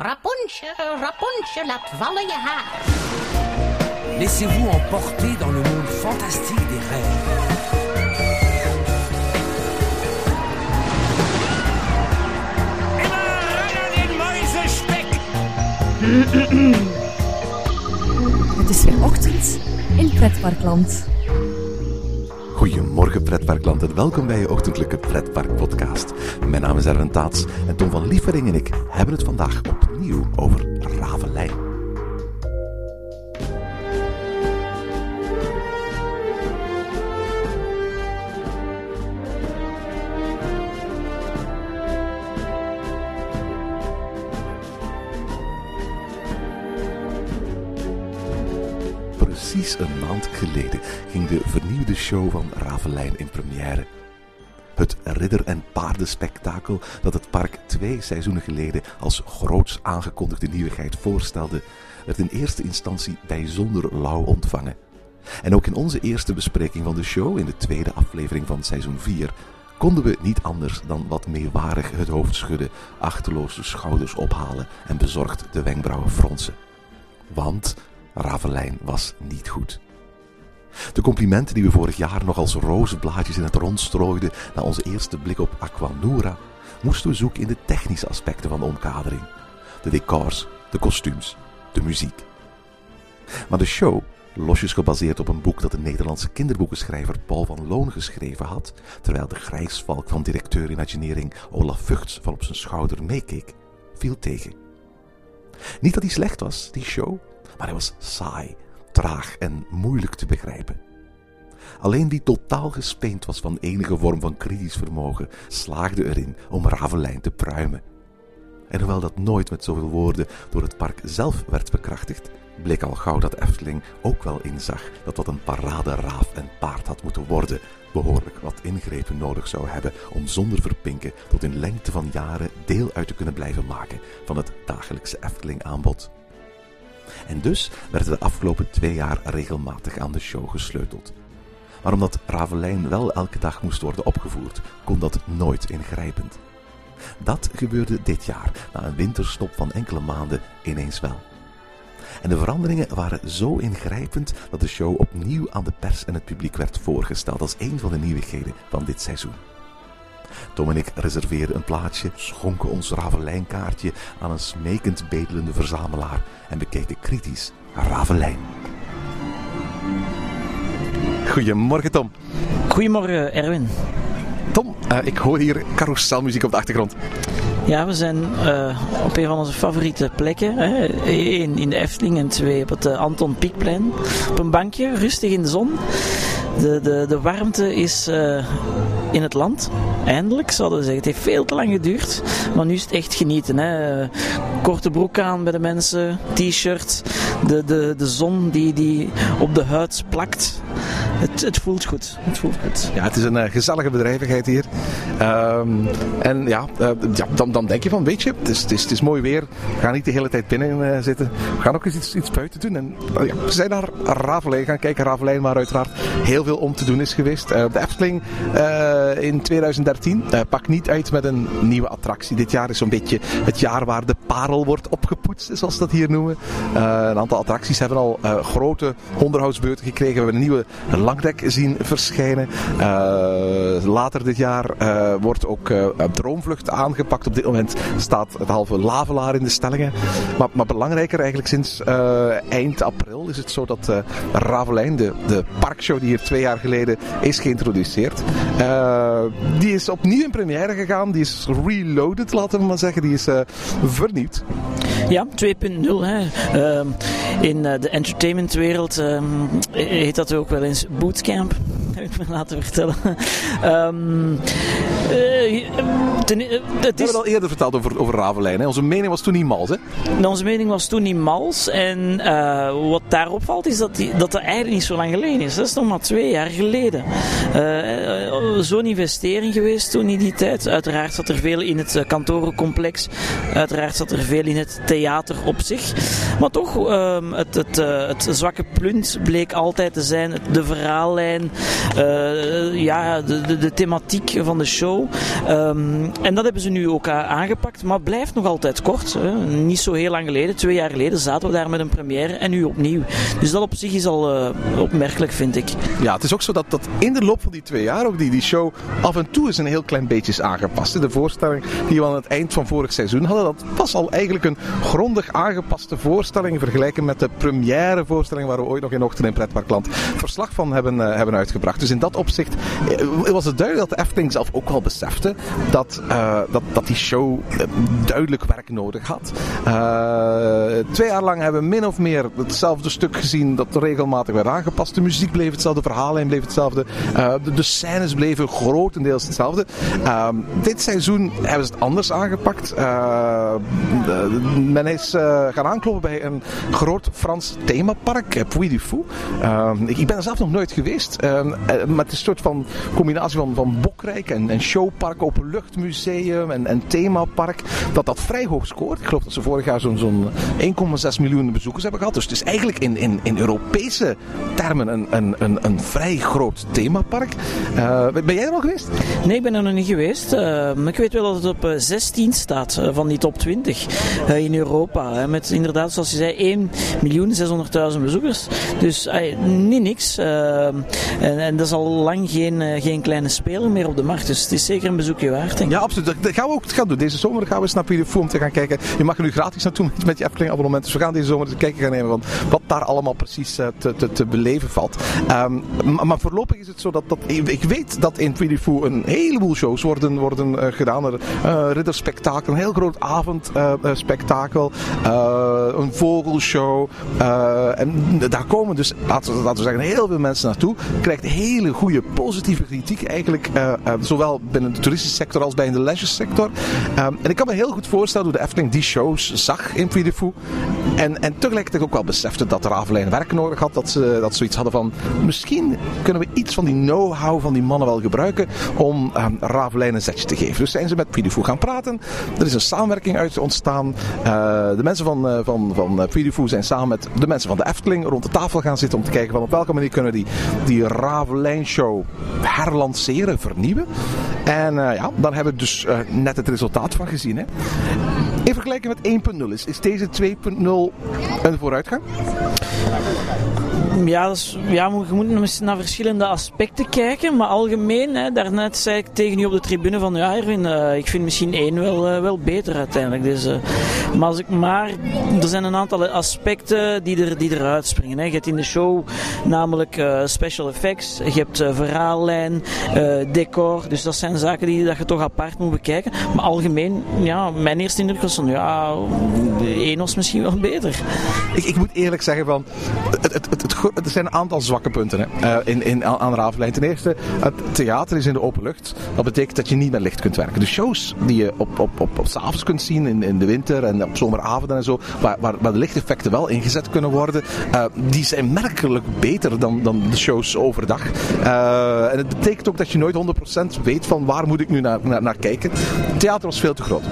Rapunzel, Rapunzel, laat vallen je haar. Laissez-vous emporter dans le monde fantastique des rêves. Het is weer ochtend in Pretparkland. Goedemorgen pretparkland en welkom bij je ochtendelijke pretpark podcast. Mijn naam is Erwin Taats en Tom van Lievering en ik hebben het vandaag over Ravelijn. Precies een maand geleden ging de vernieuwde show van Ravelijn in première. Het ridder- en paardenspektakel dat het park twee seizoenen geleden als groots aangekondigde nieuwigheid voorstelde, werd in eerste instantie bijzonder lauw ontvangen. En ook in onze eerste bespreking van de show, in de tweede aflevering van seizoen 4, konden we niet anders dan wat meewarig het hoofd schudden, achterloos de schouders ophalen en bezorgd de wenkbrauwen fronsen. Want Ravelijn was niet goed. De complimenten die we vorig jaar nog als rozenblaadjes in het rond strooiden na onze eerste blik op Aquanura, moesten we zoeken in de technische aspecten van de omkadering. De decors, de kostuums, de muziek. Maar de show, losjes gebaseerd op een boek dat de Nederlandse kinderboekenschrijver Paul van Loon geschreven had, terwijl de grijsvalk van directeur Imaginering Olaf Vugts van op zijn schouder meekeek, viel tegen. Niet dat hij slecht was, die show, maar hij was saai, traag en moeilijk te begrijpen. Alleen wie totaal gespeend was van enige vorm van kritisch vermogen, slaagde erin om Ravelijn te pruimen. En hoewel dat nooit met zoveel woorden door het park zelf werd bekrachtigd, bleek al gauw dat Efteling ook wel inzag dat wat een parade raaf en paard had moeten worden, behoorlijk wat ingrepen nodig zou hebben om zonder verpinken tot in lengte van jaren deel uit te kunnen blijven maken van het dagelijkse Efteling aanbod. En dus werden de afgelopen twee jaar regelmatig aan de show gesleuteld. Maar omdat Ravelijn wel elke dag moest worden opgevoerd, kon dat nooit ingrijpend. Dat gebeurde dit jaar, na een winterstop van enkele maanden, ineens wel. En de veranderingen waren zo ingrijpend dat de show opnieuw aan de pers en het publiek werd voorgesteld als een van de nieuwigheden van dit seizoen. Tom en ik reserveerden een plaatsje, schonken ons Ravelijnkaartje aan een smekend bedelende verzamelaar en bekeken kritisch Ravelijn. Goedemorgen Tom. Goedemorgen Erwin. Tom, eh, ik hoor hier carouselmuziek op de achtergrond. Ja, we zijn eh, op een van onze favoriete plekken. Hè. Eén in de Efteling en twee op het eh, Anton Pieckplein. Op een bankje, rustig in de zon. De, de, de warmte is eh, in het land. Eindelijk, zouden we zeggen. Het heeft veel te lang geduurd. Maar nu is het echt genieten. Hè. Korte broek aan bij de mensen. T-shirt. De, de, de zon die, die op de huid plakt. Het, het voelt goed. Het voelt goed. Ja, het is een eh, gezellige bedrijvigheid hier. Ehm, en ja, eh, ja dan, dan denk je van, weet je, het is, het is, het is mooi weer. We gaan niet de hele tijd binnen eh, zitten. We gaan ook eens iets, iets buiten doen. En ja, we zijn naar Ravelijn gaan kijken. Ravelijn waar uiteraard heel veel om te doen is geweest. de Efteling in 2013 pakt niet uit met een nieuwe attractie. Dit jaar is zo'n beetje het jaar waar de parel wordt opgepoetst, zoals ze dat hier noemen. een aantal attracties hebben al grote onderhoudsbeurten gekregen. We hebben een nieuwe langdek zien verschijnen. Uh, later dit jaar uh, wordt ook uh, Droomvlucht aangepakt. Op dit moment staat het halve Lavelaar in de stellingen. Maar, maar belangrijker eigenlijk sinds eind april is het zo dat Ravelijn, de, de parkshow die hier twee jaar geleden is geïntroduceerd, die is opnieuw in première gegaan. Die is reloaded, laten we maar zeggen. Die is vernieuwd. Ja, 2.0. Uh, in de entertainmentwereld uh, heet dat ook wel eens bootcamp. Ik me laten vertellen. um, ten, het is... We hebben het al eerder verteld over, over Ravelijn. Hè? Onze mening was toen niet mals. Hè? Onze mening was toen niet mals. En uh, wat daarop valt is dat, die, dat dat eigenlijk niet zo lang geleden is. Dat is nog maar twee jaar geleden. Zo'n investering geweest toen in die tijd. Uiteraard zat er veel in het kantorencomplex. Uiteraard zat er veel in het theater op zich. Maar toch, um, het, het, het zwakke punt bleek altijd te zijn de verhaallijn, ja, de, de, thematiek van de show. Ehm, en dat hebben ze nu ook a- aangepakt, maar blijft nog altijd kort. Hè. Niet zo heel lang geleden, twee jaar geleden, zaten we daar met een première en nu opnieuw. Dus dat op zich is al eh, opmerkelijk, vind ik. Ja, het is ook zo dat, dat in de loop van die twee jaar ook die, die show af en toe eens een heel klein beetje is aangepast. De voorstelling die we aan het eind van vorig seizoen hadden, dat was al eigenlijk een grondig aangepaste voorstelling vergelijken met de première voorstelling waar we ooit nog in Ochtend in Pretparkland verslag van hebben, eh, hebben uitgebracht. Dus in dat opzicht eh, was het duidelijk dat de Efteling zelf ook wel besefte dat, eh, dat, dat die show eh, duidelijk werk nodig had. Twee jaar lang hebben we min of meer hetzelfde stuk gezien dat regelmatig werd aangepast. De muziek bleef hetzelfde, de verhaallijn bleef hetzelfde. De, de scènes bleven grotendeels hetzelfde. Ehm, dit seizoen hebben ze het anders aangepakt. Men is gaan aankloppen bij een groot Frans themapark, Puy du Fou. Ehm, ik, ik ben er zelf nog nooit geweest. Eh, is een soort van combinatie van, van Bokrijk en, en showpark, openluchtmuseum en, en themapark. Dat dat vrij hoog scoort. Ik geloof dat ze vorig jaar zo'n zo'n 1,6 miljoen bezoekers hebben gehad. Dus het is eigenlijk in, in, in Europese termen een, een, een, een vrij groot themapark. Eh, ben jij er al geweest? Nee, ik ben er nog niet geweest. Maar ik weet wel dat het op eh, 16 staat van die top 20 eh, in Europa. met inderdaad, zoals je zei, 1.600.000 bezoekers. Dus niet niks. En, en dat is al lang geen, eh, geen kleine speler meer op de markt. Dus het is zeker een bezoekje waard. Ja, absoluut. Dat- gaan we ook gaan doen. Deze zomer gaan we eens naar Fou om te gaan kijken. Je mag er nu gratis naartoe met- je Efteling abonnement. Dus we gaan deze zomer eens kijken gaan nemen van wat daar allemaal precies eh, te, te, te beleven valt. Ehm, maar, voorlopig is het zo dat, dat ik weet dat in Fou een heleboel shows worden, worden eh, gedaan. Er, eh, ridderspektakel, een heel groot avondspektakel, een vogelshow. en daar komen dus, laten we, we zeggen, heel veel mensen naartoe. Krijgt hele goede positieve kritiek eigenlijk, eh, eh, zowel binnen de toeristische sector als bij de leisure sector. Ehm, en ik kan me heel goed voorstellen hoe de Efteling die shows zag in Puy. En, en tegelijkertijd ook wel besefte dat Ravelijn werk nodig had. Dat ze dat zoiets hadden van, misschien kunnen we iets van die know-how van die mannen wel gebruiken om um, Ravelijn een zetje te geven. Dus zijn ze met Fou gaan praten. Er is een samenwerking uit ontstaan. Uh, de mensen van, uh, van, van Fou zijn samen met de mensen van de Efteling rond de tafel gaan zitten om te kijken van op welke manier kunnen we die, die Ravelijn show herlanceren, vernieuwen. En ja, dan hebben we dus net het resultaat van gezien. Hè. In vergelijking met 1.0 is, is deze 2.0 een vooruitgang? Ja, is, ja, je moet naar verschillende aspecten kijken. Maar algemeen, hè, daarnet zei ik tegen u op de tribune van ja, Erwin, uh, ik vind misschien één wel, uh, wel beter uiteindelijk. Dus, uh, maar, ik maar er zijn een aantal aspecten die, er, die eruit springen. Hè. Je hebt in de show namelijk special effects, je hebt verhaallijn, decor. Dus dat zijn zaken die dat je toch apart moet bekijken. Maar algemeen, ja, mijn eerste indruk was van ja, was misschien wel beter. Ik, ik moet eerlijk zeggen van, het, er zijn een aantal zwakke punten hè, uh, in, in. Ten eerste, het theater is in de open lucht. Dat betekent dat je niet met licht kunt werken. De shows die je op, op, op, op s'avonds kunt zien in, in de winter en op zomeravonden en zo, waar, waar, waar de lichteffecten wel ingezet kunnen worden, uh, die zijn merkelijk beter dan, dan de shows overdag. Uh, en het betekent ook dat je nooit 100% weet van waar moet ik nu naar, naar, kijken. Het theater was veel te groot.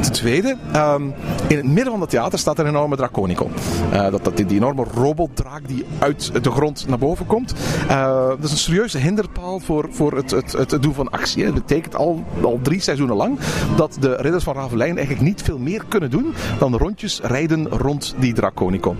Ten tweede, um, in het midden van het theater staat een enorme Draconicon. dat, dat, die, enorme robotdraak die uit de grond naar boven komt. Uh, dat is een serieuze hinderpaal voor, voor het, het, het, het doen van actie. Het betekent al, al drie seizoenen lang dat de ridders van Ravelijn eigenlijk niet veel meer kunnen doen dan rondjes rijden rond die Draconicon.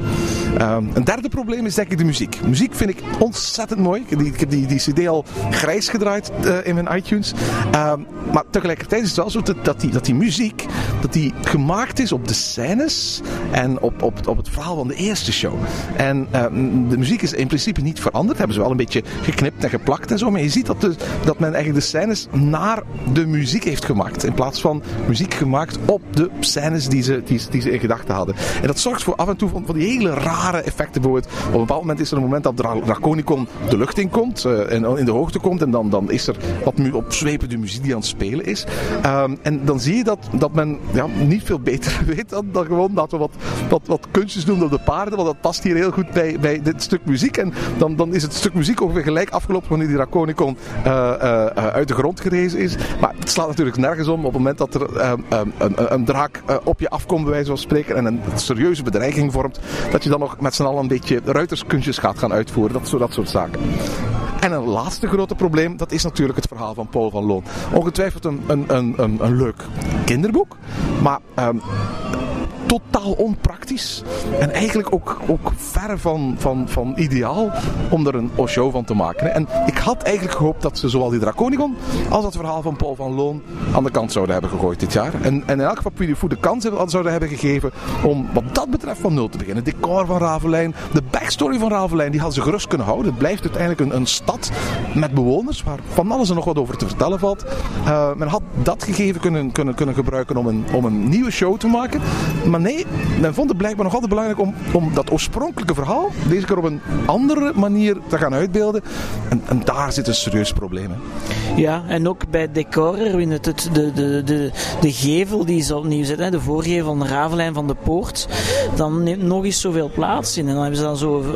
Uh, een derde probleem is denk ik de muziek. Muziek vind ik ontzettend mooi. Ik heb die, die cd al grijs gedraaid uh, in mijn iTunes. Uh, maar tegelijkertijd is het wel zo dat, die, dat die muziek dat die gemaakt is op de scènes en op, op, op het verhaal van de eerste show. En uh, de muziek is in principe niet veranderd. Hebben ze wel een beetje geknipt en geplakt en zo. Maar je ziet dat, de, dat men eigenlijk de scènes naar de muziek heeft gemaakt. In plaats van muziek gemaakt op de scènes die ze, die, die ze in gedachten hadden. En dat zorgt voor af en toe van, die hele rare effecten. Bijvoorbeeld, op een bepaald moment is er een moment dat Dra Draconicon de lucht in komt. Uh, en in de hoogte komt. En dan, dan is er wat mu opzwepende muziek die aan het spelen is. Um, en dan zie je dat, dat men ja, niet veel beter weet dan, gewoon dat we wat, wat, kunstjes doen op de paarden. Want dat past hier heel goed bij, bij dit stuk muziek. En dan, dan is het stuk muziek ongeveer gelijk afgelopen wanneer die Draconicon uh, uh, uit de grond gerezen is. Maar het slaat natuurlijk nergens om op het moment dat er uh, een, een, een, draak op je afkomt, bij wijze van spreken, en een serieuze bedreiging vormt, dat je dan nog met z'n allen een beetje ruiterskunstjes gaat gaan uitvoeren. Dat, dat soort zaken. En een laatste grote probleem, dat is natuurlijk het verhaal van Paul van Loon. Ongetwijfeld een, een, een, een, een leuk kinderboek, maar ehm, totaal onpraktisch. En eigenlijk ook, ook ver van, van, van ideaal om er een show van te maken. En ik had eigenlijk gehoopt dat ze zowel die Draconigon als dat verhaal van Paul van Loon aan de kant zouden hebben gegooid dit jaar. En, en in elk geval Puy de kans zouden hebben gegeven om wat dat betreft van nul te beginnen. Het decor van Ravelijn, de backstory van Ravelijn, die hadden ze gerust kunnen houden. Het blijft uiteindelijk een, een stad met bewoners waar van alles er nog wat over te vertellen valt. Uh, men had dat gegeven kunnen, kunnen, kunnen gebruiken om een, om een nieuwe show te maken. Nee, men vond het blijkbaar nog altijd belangrijk om, om dat oorspronkelijke verhaal deze keer op een andere manier te gaan uitbeelden. En, en daar zit een serieus probleem. Hè. Ja, en ook bij decor, het, het, de, de, de, de gevel die ze opnieuw zetten, de voorgevel van de Ravelijn van de Poort, dan neemt nog eens zoveel plaats in. En dan hebben ze dan zo... Eh,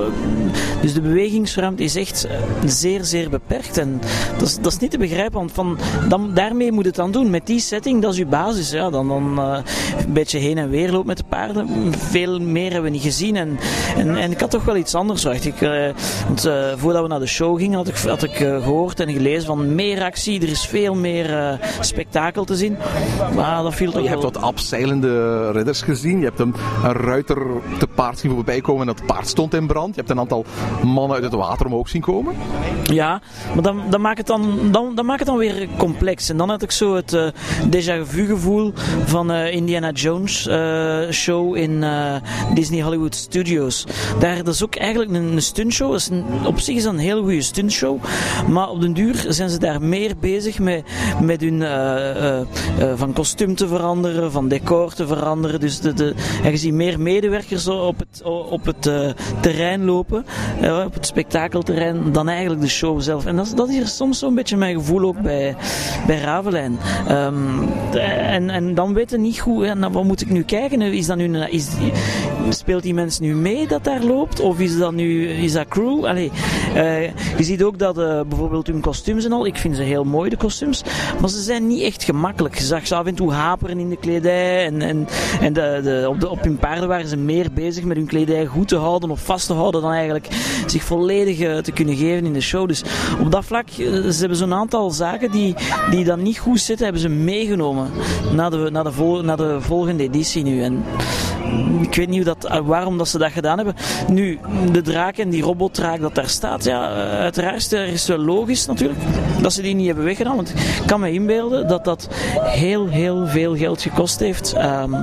dus de bewegingsruimte is echt zeer, zeer beperkt. En dat is, dat is niet te begrijpen, want van, dan, daarmee moet het dan doen. Met die setting, dat is uw basis. Ja, dan, dan uh, een beetje heen en weer loopt met de paarden. Veel meer hebben we niet gezien. En, en, en ik had toch wel iets anders verwacht. Ik, uh, want, uh, voordat we naar de show gingen, had ik, had ik gehoord en gelezen van meer actie. Er is veel meer spektakel te zien. Maar dat viel toch Je hebt wat afzeilende ridders gezien. Je hebt een, een ruiter te paard zien voorbij komen en dat paard stond in brand. Je hebt een aantal mannen uit het water omhoog zien komen. Ja, maar dan, dan, maakt het dan, dan, dan maakt het dan weer complex. En dan had ik zo het déjà vu gevoel van Indiana Jones show in Disney Hollywood Studios. Daar, dat is ook eigenlijk een, een stuntshow. Is een, op zich is dat een heel goede stuntshow. Maar op den duur zijn ze daar meer bezig met, met hun van kostuum te veranderen, van decor te veranderen. Dus de, de, en je ziet meer medewerkers op het, op het terrein lopen, op het spektakelterrein, dan eigenlijk de show zelf. En dat, dat is soms zo'n beetje mijn gevoel ook bij, bij Ravelijn. Um, en, en dan weten niet goed, en wat moet ik nu kijken? Is dat nu, is, speelt die mens nu mee dat daar loopt? Of is dat nu is dat crew? Allee, uh, je ziet ook dat uh, bijvoorbeeld hun kostuums en al, ik vind ze heel mooi de kostuums, maar ze zijn niet echt gemakkelijk. Je zag ze af en toe haperen in de kledij en, en, en de, de, op, de, op hun paarden waren ze meer bezig met hun kledij goed te houden of vast te houden dan eigenlijk zich volledig te kunnen geven in de show. Dus op dat vlak, ze hebben zo'n aantal zaken die, die dan niet goed zitten, hebben ze meegenomen naar de, naar de, vol, naar de volgende editie nu. Ik weet niet dat, waarom dat ze dat gedaan hebben. Nu, de draak en die robotdraak dat daar staat, ja, uiteraard is het logisch natuurlijk dat ze die niet hebben weggedaan. Want ik kan me inbeelden dat dat heel, heel veel geld gekost heeft. Um,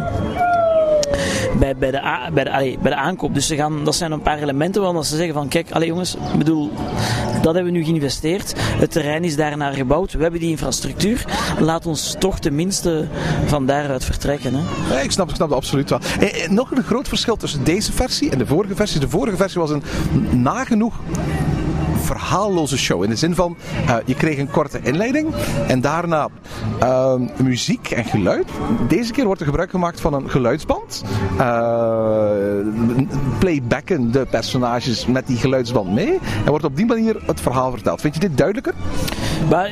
bij, bij, de, bij, de, allee, bij de aankoop. Dus ze gaan, dat zijn een paar elementen waarvan ze zeggen van kijk, allee jongens, bedoel, dat hebben we nu geïnvesteerd. Het terrein is daarnaar gebouwd. We hebben die infrastructuur. Laat ons toch tenminste van daaruit vertrekken. Hè. Ja, ik, snap, ik snap het absoluut wel. Eh, eh, nog een groot verschil tussen deze versie en de vorige versie. De vorige versie was een nagenoeg verhaalloze show. In de zin van, uh, je kreeg een korte inleiding en daarna uh, muziek en geluid. Deze keer wordt er gebruik gemaakt van een geluidsband. Uh, playbacken de personages met die geluidsband mee. En wordt op die manier het verhaal verteld. Vind je dit duidelijker? Maar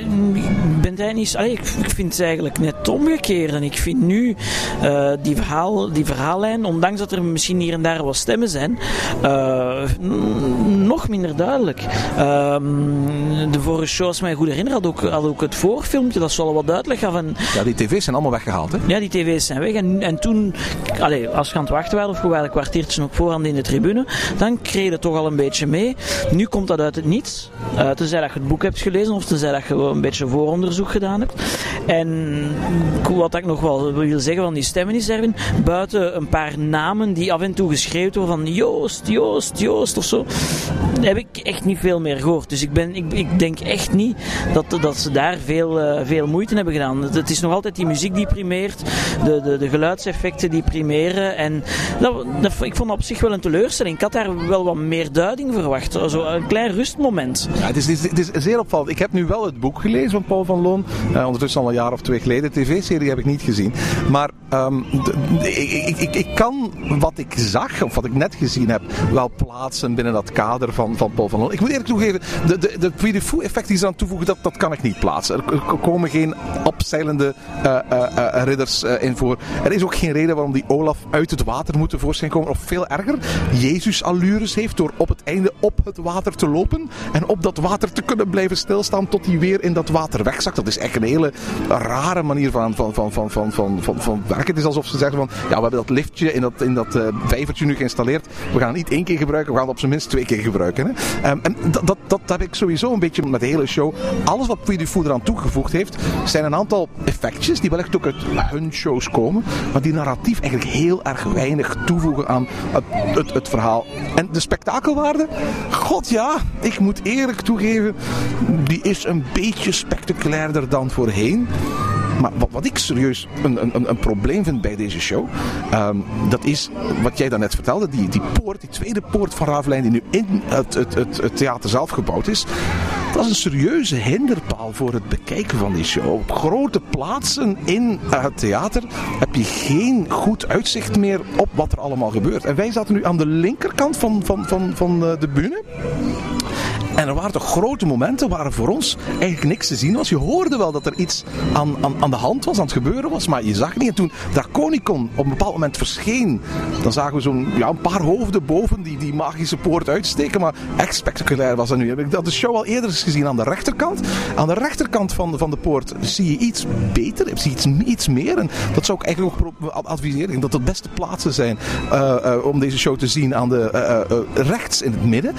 ben jij niet... Allee, ik vind het eigenlijk net omgekeerd. En ik vind nu uh, die, verhaal, die verhaallijn, ondanks dat er misschien hier en daar wat stemmen zijn, uh, nog minder duidelijk. Um, de vorige show, als mij goed herinner, had ook, had ook het voorfilmpje, dat zal wat uitleg gaf. En, ja, die tv's zijn allemaal weggehaald, hè? Ja, die tv's zijn weg. En, en toen, allee, als je aan het wachten waren, of we waren een kwartiertje nog voorhand in de tribune, dan kreeg je toch al een beetje mee. Nu komt dat uit het niets. Uh, tenzij dat je het boek hebt gelezen, of tenzij dat je een beetje vooronderzoek gedaan hebt. En wat ik nog wel wil zeggen van die stemmen is, Erwin, buiten een paar namen die af en toe geschreven worden van Joost, Joost, Joost of zo, heb ik echt niet veel meer gehoord. Dus ik, ben, ik, ik denk echt niet dat, dat ze daar veel, uh, veel moeite hebben gedaan. Het is nog altijd die muziek die primeert, de, de, de geluidseffecten die primeren. En dat, dat, ik vond op zich wel een teleurstelling. Ik had daar wel wat meer duiding verwacht. Zo een klein rustmoment. Ja, het, is, het, is, zeer opvallend. Ik heb nu wel het boek gelezen van Paul van Loon. Uh, ondertussen al een jaar of twee geleden. De tv-serie heb ik niet gezien. Maar um, ik, ik, ik, kan wat ik zag, of wat ik net gezien heb, wel plaatsen binnen dat kader van van, Paul van. Ik moet eerlijk toegeven, de, de, de Puy de Fou effect die ze aan toevoegen, dat, dat kan ik niet plaatsen. Er komen geen opzeilende eh, eh, eh, ridders in voor. Er is ook geen reden waarom die Olaf uit het water moet tevoorschijn komen. Of veel erger, Jezus allures heeft door op het einde op het water te lopen. En op dat water te kunnen blijven stilstaan tot hij weer in dat water wegzakt. Dat is echt een hele rare manier van, van, van, van, van, van, van, van werken. Het is alsof ze zeggen van, ja, we hebben dat liftje in dat, in dat vijvertje nu geïnstalleerd. We gaan het niet één keer gebruiken, we gaan het op zijn minst twee keer gebruiken. Ehm, en dat, dat, dat heb ik sowieso een beetje met de hele show. Alles wat Puy Fou eraan toegevoegd heeft, zijn een aantal effectjes die wellicht ook uit hun shows komen. Maar die narratief eigenlijk heel erg weinig toevoegen aan het, het, het verhaal. En de spektakelwaarde, god ja, ik moet eerlijk toegeven, die is een beetje spectaculairder dan voorheen. Maar wat, ik serieus een, een, een probleem vind bij deze show, ehm, dat is wat jij daarnet vertelde, die, die poort, die tweede poort van Ravelijn die nu in het, het, het, het theater zelf gebouwd is. Dat is een serieuze hinderpaal voor het bekijken van die show. Op grote plaatsen in eh, het theater heb je geen goed uitzicht meer op wat er allemaal gebeurt. En wij zaten nu aan de linkerkant van, van, van, van eh, de bühne. En er waren toch grote momenten waar voor ons eigenlijk niks te zien was. Je hoorde wel dat er iets aan, aan, aan de hand was, aan het gebeuren was, maar je zag niet. En toen Draconicon op een bepaald moment verscheen, dan zagen we zo'n ja, een paar hoofden boven die, die magische poort uitsteken. Maar echt spectaculair was dat nu. Heb ik dat de show al eerder eens gezien aan de rechterkant. Aan de rechterkant van, van de poort zie je iets beter, zie je iets, iets meer. En dat zou ik eigenlijk ook adviseren. Dat dat beste plaatsen zijn eh, eh, om deze show te zien aan de eh, rechts in het midden.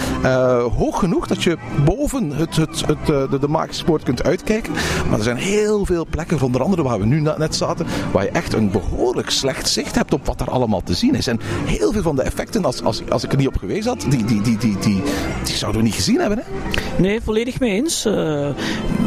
Hoog genoeg dat je boven het, het, het, eh, de, de kunt uitkijken. Maar er zijn heel veel plekken, onder andere waar we nu net zaten, waar je echt een behoorlijk slecht zicht hebt op wat er allemaal te zien is. En heel veel van de effecten, als, als, als ik er niet op geweest had, die, die, die, die, die, die zouden we niet gezien hebben. Hè? Nee, volledig mee eens. Eh,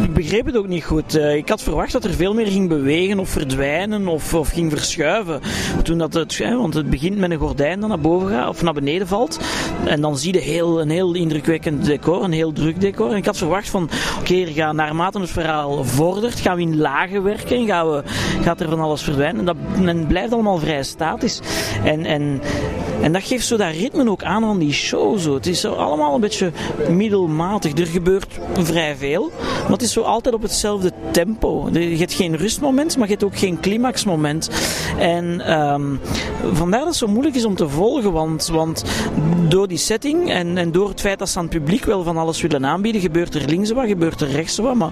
ik begreep het ook niet goed. Eh, ik had verwacht dat er veel meer ging bewegen of verdwijnen of, of ging verschuiven. Toen dat het, want het begint met een gordijn dat naar boven gaat of naar beneden valt. En dan zie je heel, een heel indrukwekkend decor, een heel druk decor. En ik had verwacht van, oké, gaat naarmate het verhaal vordert, gaan we in lagen werken en gaan we, gaat er van alles verdwijnen. En dat blijft allemaal vrij statisch. En, en, en dat geeft zo dat ritme ook aan van die show. Zo. Het is zo allemaal een beetje middelmatig. Er gebeurt vrij veel, maar het is zo altijd op hetzelfde tempo. Je hebt geen rustmoment, maar je hebt ook geen climaxmoment. En ehm, vandaar dat het zo moeilijk is om te volgen, want, want door die setting en, en door het feit dat ze aan het publiek wel van alles willen aanbieden, gebeurt er links wat, gebeurt er rechts wat, maar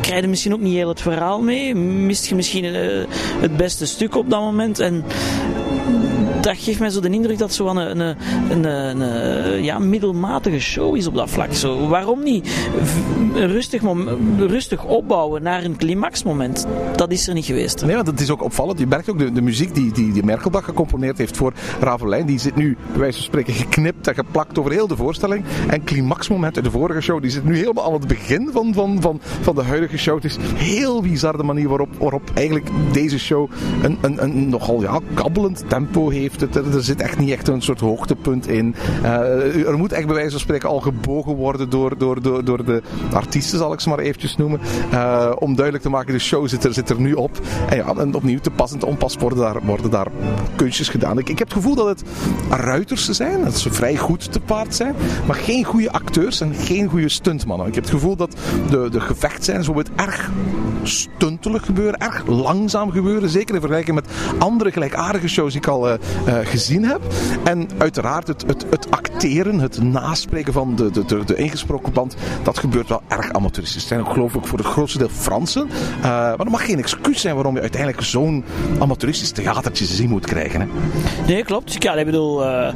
krijg je misschien ook niet heel het verhaal mee. Mist je misschien eh, het beste stuk op dat moment. En dat geeft mij zo de indruk dat het zo een, een, een, een, een, ja, middelmatige show is op dat vlak. Zo, waarom niet rustig, rustig opbouwen naar een climaxmoment? Dat is er niet geweest. Nee, want het is ook opvallend. Je merkt ook de, de muziek die, die, die Merkelbach gecomponeerd heeft voor Ravelijn. Die zit nu, bij wijze van spreken, geknipt en geplakt over heel de voorstelling. En climaxmoment uit de vorige show, die zit nu helemaal aan het begin van, van, van, van de huidige show. Het is heel bizar de manier waarop, waarop eigenlijk deze show een, een, een nogal ja, kabbelend tempo heeft. Er, zit echt niet echt een soort hoogtepunt in. Eh, er moet echt bij wijze van spreken al gebogen worden door, door, door, door de artiesten, zal ik ze maar eventjes noemen. Eh, om duidelijk te maken, de show zit er, zit er nu op. En ja, en opnieuw te pas en te onpas worden daar, worden daar kunstjes gedaan. Ik, ik heb het gevoel dat het ruiters zijn, dat ze vrij goed te paard zijn, maar geen goede acteurs en geen goede stuntmannen. Ik heb het gevoel dat de, de gevechtscènes bijvoorbeeld erg stuntelig gebeuren, erg langzaam gebeuren. Zeker in vergelijking met andere gelijkaardige shows die ik al eh, eh, gezien heb. En uiteraard het, het, het acteren, het naspreken van de, de, de, de ingesproken band, dat gebeurt wel erg amateuristisch. Het zijn ook geloof ik voor het grootste deel Fransen. Eh, maar dat mag geen excuus zijn waarom je uiteindelijk zo'n amateuristisch theatertje te zien moet krijgen. Hè? Nee, klopt. Ja, ik bedoel, eh,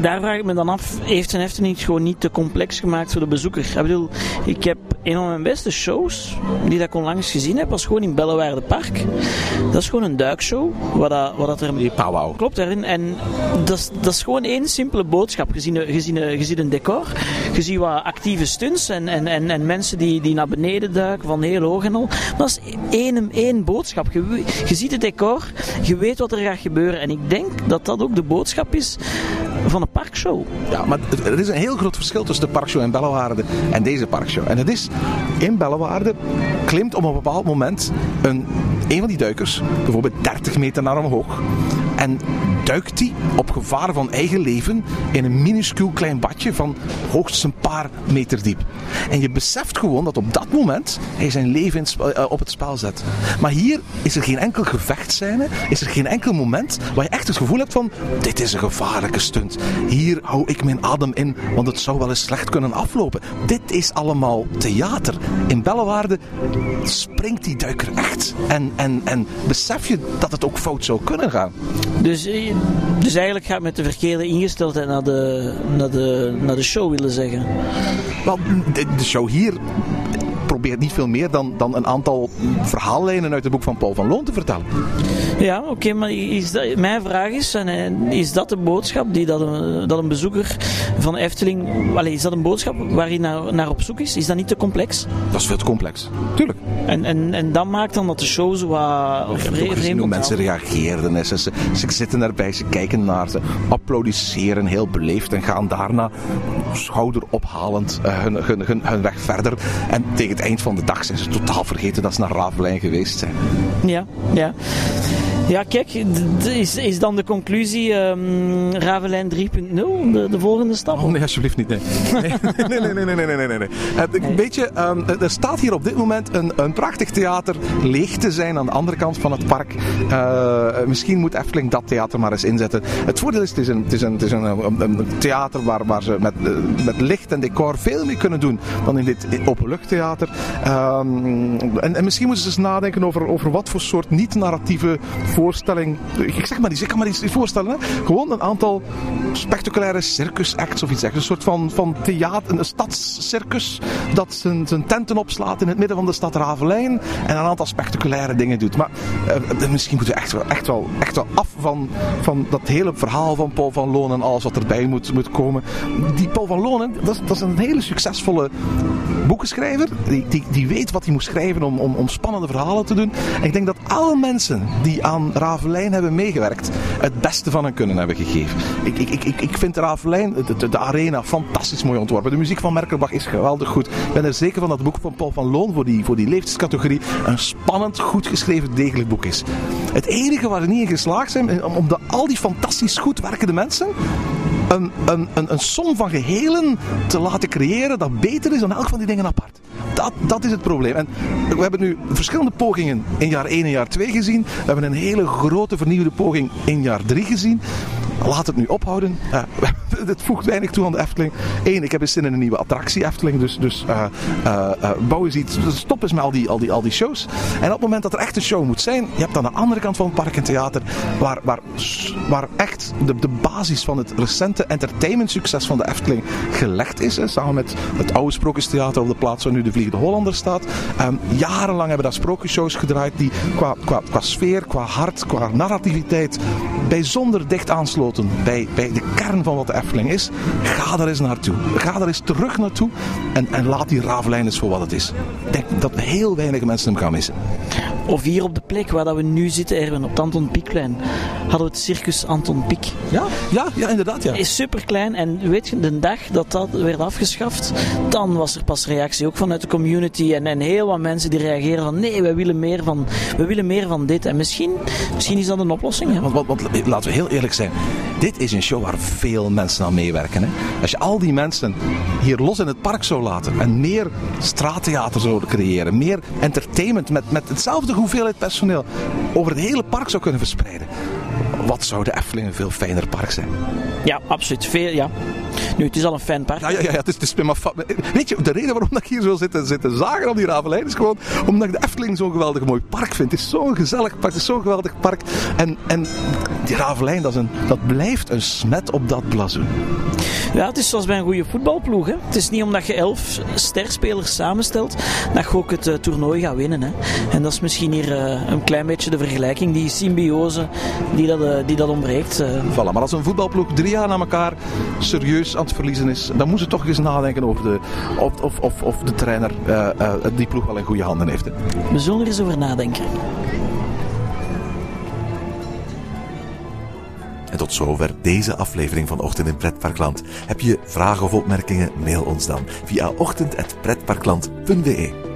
daar vraag ik me dan af, heeft en heeft het niet gewoon niet te complex gemaakt voor de bezoeker? Ik bedoel, ik heb een van mijn beste shows, die dat ik onlangs gezien heb, was gewoon in Bellewaarde Park. Dat is gewoon een duikshow, wat, dat, wat dat er... Die powwow. En dat is, gewoon één simpele boodschap. Je ziet, een- decor, je ziet wat actieve stunts en, en, en, en mensen die, die naar beneden duiken van heel hoog en al. Dat is één, één boodschap. Je, ziet het decor, je weet wat er gaat gebeuren. En ik denk dat dat ook de boodschap is van een parkshow. Ja, maar er is een heel groot verschil tussen de parkshow in Bellewaarde en deze parkshow. En het is, in Bellewaarde klimt op een bepaald moment een, een van die duikers, bijvoorbeeld 30 meter naar omhoog. En duikt hij op gevaar van eigen leven in een minuscuul klein badje van hoogstens een paar meter diep. En je beseft gewoon dat op dat moment hij zijn leven eh, op het spel zet. Maar hier is er geen enkel gevechtscène, is er geen enkel moment waar je echt het gevoel hebt van dit is een gevaarlijke stunt. Hier hou ik mijn adem in, want het zou wel eens slecht kunnen aflopen. Dit is allemaal theater. In Bellewaarde springt die duiker echt. En, en, en besef je dat het ook fout zou kunnen gaan. Dus, eh, dus eigenlijk gaat met de verkeerde ingesteldheid naar de, naar de, naar de show willen zeggen. Wel, de, de show hier probeert niet veel meer dan, dan een aantal verhaallijnen uit het boek van Paul van Loon te vertellen. Ja, oké, maar is dat, mijn vraag is, en, is dat de boodschap die dat een, dat een bezoeker van Efteling, allee, is dat een boodschap waar hij naar, naar op zoek is? Is dat niet te complex? Dat is veel te complex. Tuurlijk. En, en, en dat maakt dan dat de show zo wat Ik heb vre- ook gezien vreemd hoe mensen reageerden. hè. Ze, ze, ze zitten ze kijken naar ze, applaudisseren heel beleefd en gaan daarna schouderophalend eh, hun, hun, hun, hun weg verder. En tegen het eind van de dag zijn ze totaal vergeten dat ze naar Ravelijn geweest zijn. Ja, ja. Ja, kijk, is, is dan de conclusie um, Ravelijn 3.0, de, de, volgende stap? Oh nee, alsjeblieft niet, nee. Nee, nee, nee, nee, nee, nee. nee, nee. Ehm, er staat hier op dit moment een, een prachtig theater leeg te zijn aan de andere kant van het park. Eh, misschien moet Efteling dat theater maar eens inzetten. Het voordeel is, het is een, het is een, het is een, theater waar, waar ze met, eh, met licht en decor veel meer kunnen doen dan in dit openluchttheater. Um, en, en misschien moeten ze eens nadenken over, over wat voor soort niet-narratieve voorstelling. Ik zeg maar iets, ik kan maar iets voorstellen. Hè? Gewoon een aantal spectaculaire circusacts of iets. echt. Een soort van, van theater, een stadscircus dat zijn, zijn tenten opslaat in het midden van de stad Ravelijn en een aantal spectaculaire dingen doet. Maar eh, misschien moeten we echt wel, echt wel, echt wel af van, van dat hele verhaal van Paul van Loon en alles wat erbij moet, moet komen. Die Paul van Loon, dat is, dat is een hele succesvolle boekenschrijver. Die, die, die weet wat hij moet schrijven om, om, om spannende verhalen te doen. En ik denk dat alle mensen die aan Ravelijn hebben meegewerkt, het beste van hen kunnen hebben gegeven. Ik, ik, ik, ik, vind Ravelijn, de, arena, fantastisch mooi ontworpen. De muziek van Merkelbach is geweldig goed. Ik ben er zeker van dat het boek van Paul van Loon voor die, voor die leeftijdscategorie een spannend, goed geschreven, degelijk boek is. Het enige waar we niet in geslaagd zijn, de, al die fantastisch goed werkende mensen een, een, een, een som van gehelen te laten creëren dat beter is dan elk van die dingen apart. Dat, dat is het probleem. En we hebben nu verschillende pogingen in jaar 1 en jaar 2 gezien. We hebben een hele grote vernieuwde poging in jaar 3 gezien. Laat het nu ophouden. Het voegt weinig toe aan de Efteling. Eén, ik heb eens zin in een nieuwe attractie Efteling. Dus, dus uh, uh, bouw eens iets. Stop eens met al die, al, die, al die shows. En op het moment dat er echt een show moet zijn, je hebt aan de andere kant van het park een theater waar, waar, waar echt de, de basis van het recente entertainmentsucces van de Efteling gelegd is. Hè, samen met het oude Sprookjestheater op de plaats waar nu de Vliegende Hollander staat. Um, jarenlang hebben daar sprookjesshows gedraaid die qua, qua, qua sfeer, qua hart, qua narrativiteit bijzonder dicht aansloten bij, bij de kern van wat de Efteling is. Ga daar eens naartoe. Ga daar eens terug naartoe en, en laat die Ravelijn eens voor wat het is. Ik denk dat heel weinig mensen hem gaan missen. Of hier op de plek waar dat we nu zitten, Erwin, op het Anton Pieckplein, hadden we het circus Anton Pieck. Ja, ja, ja inderdaad. Ja. Is super klein en weet je, de dag dat dat werd afgeschaft, dan was er pas reactie ook vanuit de community en, en heel wat mensen die reageren van nee, wij willen meer van, we willen meer van dit. En misschien, misschien is dat een oplossing. Want, want laten we heel eerlijk zijn, dit is een show waar veel mensen aan meewerken. Hè? Als je al die mensen hier los in het park zou laten en meer straattheater zou creëren, meer entertainment met, met hetzelfde hoeveelheid personeel over het hele park zou kunnen verspreiden. Wat zou de Efteling een veel fijner park zijn? Ja, absoluut. Veel, ja. Nu, het is al een fijn park. Ja, ja, ja, het is, het is maar Weet je, de reden waarom ik hier zo zit, zit te zagen op die Ravelijn is gewoon omdat ik de Efteling zo'n geweldig mooi park vind. Het is zo'n gezellig park, het is zo'n geweldig park. En, en die Ravelijn, dat, is een, dat blijft een smet op dat blazoen. Ja, het is zoals bij een goede voetbalploeg. Hè. Het is niet omdat je elf sterspelers samenstelt dat je ook het uh, toernooi gaat winnen. Hè. En dat is misschien hier uh, een klein beetje de vergelijking, die symbiose die dat, uh, die dat ontbreekt. Voilà, maar als een voetbalploeg drie jaar na elkaar serieus aan het verliezen is, dan moet ze toch eens nadenken over de, of, of, of, of de trainer die ploeg wel in goede handen heeft. Hè. We zullen er eens over nadenken. En tot zover deze aflevering van Ochtend in Pretparkland. Heb je vragen of opmerkingen? Mail ons dan via ochtend.pretparkland.be.